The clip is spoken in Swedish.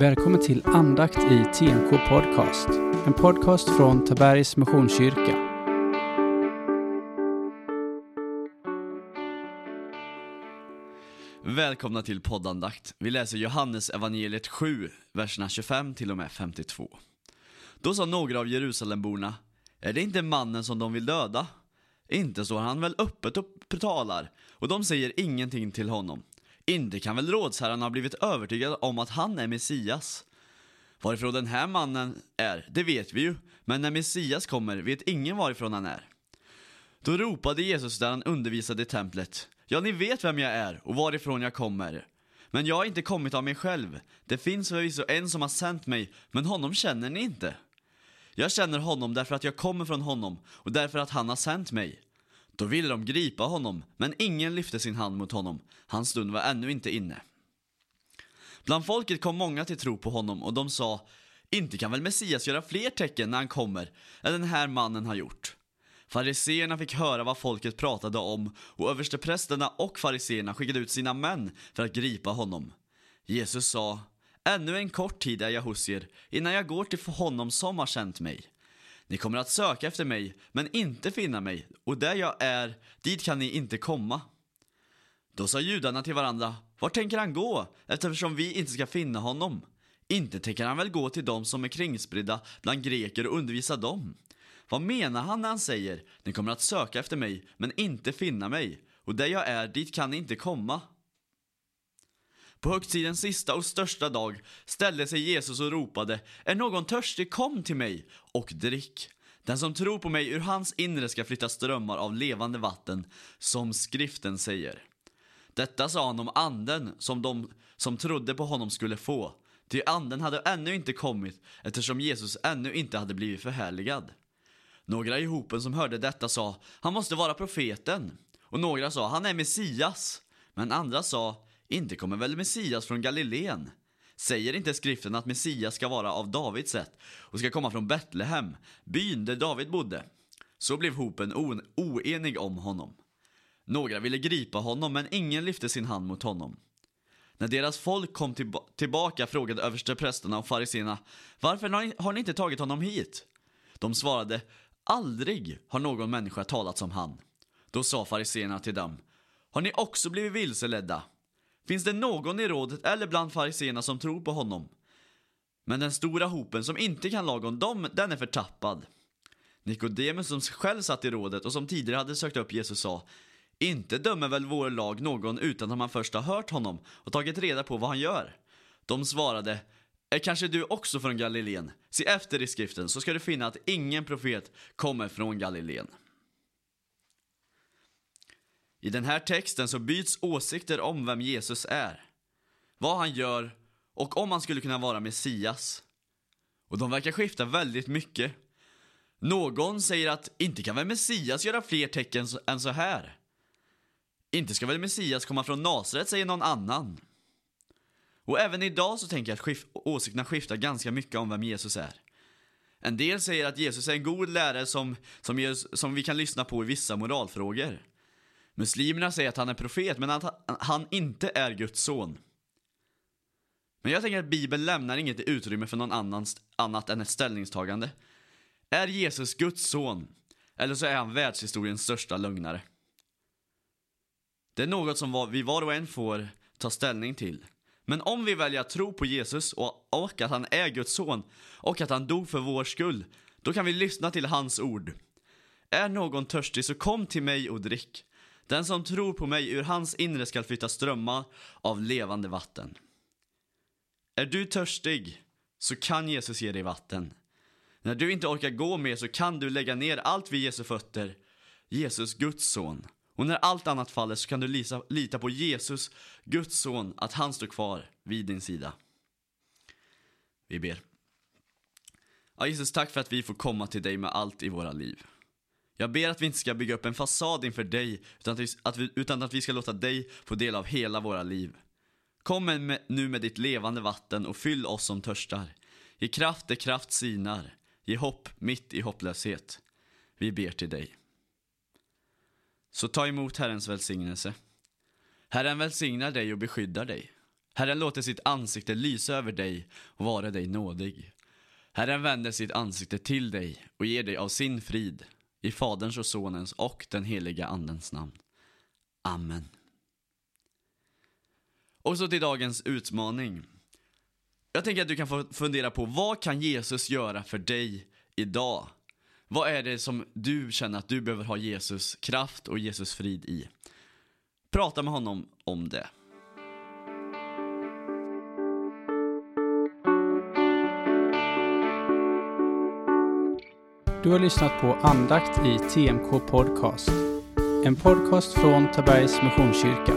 Välkommen till andakt i TNK Podcast. En podcast från Tabergs Missionskyrka. Välkomna till poddandakt. Vi läser Johannes evangeliet 7, verserna 25 till och med 52. Då sa några av Jerusalemborna, är det inte mannen som de vill döda? Inte står han väl öppet och talar, och de säger ingenting till honom. Inte kan väl rådsherrarna ha blivit övertygade om att han är Messias? Varifrån den här mannen är, det vet vi ju, men när Messias kommer vet ingen varifrån han är. Då ropade Jesus där han undervisade i templet, ja ni vet vem jag är och varifrån jag kommer. Men jag har inte kommit av mig själv, det finns förvisso en som har sänt mig, men honom känner ni inte. Jag känner honom därför att jag kommer från honom och därför att han har sänt mig. Då ville de gripa honom, men ingen lyfte sin hand mot honom. Hans stund var ännu inte inne. Bland folket kom många till tro på honom och de sa, inte kan väl Messias göra fler tecken när han kommer än den här mannen har gjort. Fariseerna fick höra vad folket pratade om och översteprästerna och fariseerna skickade ut sina män för att gripa honom. Jesus sa, ännu en kort tid är jag hos er innan jag går till honom som har sänt mig. Ni kommer att söka efter mig, men inte finna mig, och där jag är, dit kan ni inte komma. Då sa judarna till varandra, var tänker han gå, eftersom vi inte ska finna honom? Inte tänker han väl gå till dem som är kringspridda bland greker och undervisa dem? Vad menar han när han säger, ni kommer att söka efter mig, men inte finna mig, och där jag är, dit kan ni inte komma? På högtidens sista och största dag ställde sig Jesus och ropade, är någon törstig, kom till mig och drick. Den som tror på mig, ur hans inre ska flytta strömmar av levande vatten, som skriften säger. Detta sa han om anden som de som trodde på honom skulle få, ty anden hade ännu inte kommit eftersom Jesus ännu inte hade blivit förhärligad. Några i hopen som hörde detta sa, han måste vara profeten. Och några sa, han är Messias. Men andra sa, inte kommer väl Messias från Galileen? Säger inte skriften att Messias ska vara av Davids sätt och ska komma från Betlehem, byn där David bodde? Så blev hopen oenig om honom. Några ville gripa honom, men ingen lyfte sin hand mot honom. När deras folk kom tillba tillbaka frågade översteprästerna och fariséerna, varför har ni, har ni inte tagit honom hit? De svarade, aldrig har någon människa talat som han. Då sa fariséerna till dem, har ni också blivit vilseledda? Finns det någon i rådet eller bland fariséerna som tror på honom? Men den stora hopen som inte kan laga dem, den är förtappad. Nikodemus som själv satt i rådet och som tidigare hade sökt upp Jesus sa, inte dömer väl vår lag någon utan att man först har hört honom och tagit reda på vad han gör? De svarade, är kanske du också från Galileen? Se efter i skriften så ska du finna att ingen profet kommer från Galileen. I den här texten så byts åsikter om vem Jesus är, vad han gör och om han skulle kunna vara Messias. Och de verkar skifta väldigt mycket. Någon säger att inte kan väl Messias göra fler tecken än så här? Inte ska väl Messias komma från Nasaret, säger någon annan. Och även idag så tänker jag att skif åsikterna skiftar ganska mycket om vem Jesus är. En del säger att Jesus är en god lärare som, som, som vi kan lyssna på i vissa moralfrågor. Muslimerna säger att han är profet, men att han inte är Guds son. Men jag tänker att Bibeln lämnar inget utrymme för någon annans, annat än ett ställningstagande. Är Jesus Guds son? Eller så är han världshistoriens största lögnare. Det är något som vi var och en får ta ställning till. Men om vi väljer att tro på Jesus och, och att han är Guds son och att han dog för vår skull, då kan vi lyssna till hans ord. Är någon törstig så kom till mig och drick. Den som tror på mig, ur hans inre skall flytta strömmar av levande vatten. Är du törstig så kan Jesus ge dig vatten. När du inte orkar gå mer så kan du lägga ner allt vid Jesu fötter, Jesus Guds son. Och när allt annat faller så kan du lita, lita på Jesus, Guds son, att han står kvar vid din sida. Vi ber. Ja, Jesus, tack för att vi får komma till dig med allt i våra liv. Jag ber att vi inte ska bygga upp en fasad inför dig, utan att vi, att vi, utan att vi ska låta dig få del av hela våra liv. Kom med, nu med ditt levande vatten och fyll oss som törstar. Ge kraft där kraft sinar. Ge hopp mitt i hopplöshet. Vi ber till dig. Så ta emot Herrens välsignelse. Herren välsignar dig och beskyddar dig. Herren låter sitt ansikte lysa över dig och vara dig nådig. Herren vänder sitt ansikte till dig och ger dig av sin frid. I Faderns och Sonens och den heliga Andens namn. Amen. Och så till dagens utmaning. Jag tänker att du kan få fundera på vad kan Jesus göra för dig idag? Vad är det som du känner att du behöver ha Jesus kraft och Jesus frid i? Prata med honom om det. Du har lyssnat på andakt i TMK Podcast. En podcast från Tabergs Missionskyrka.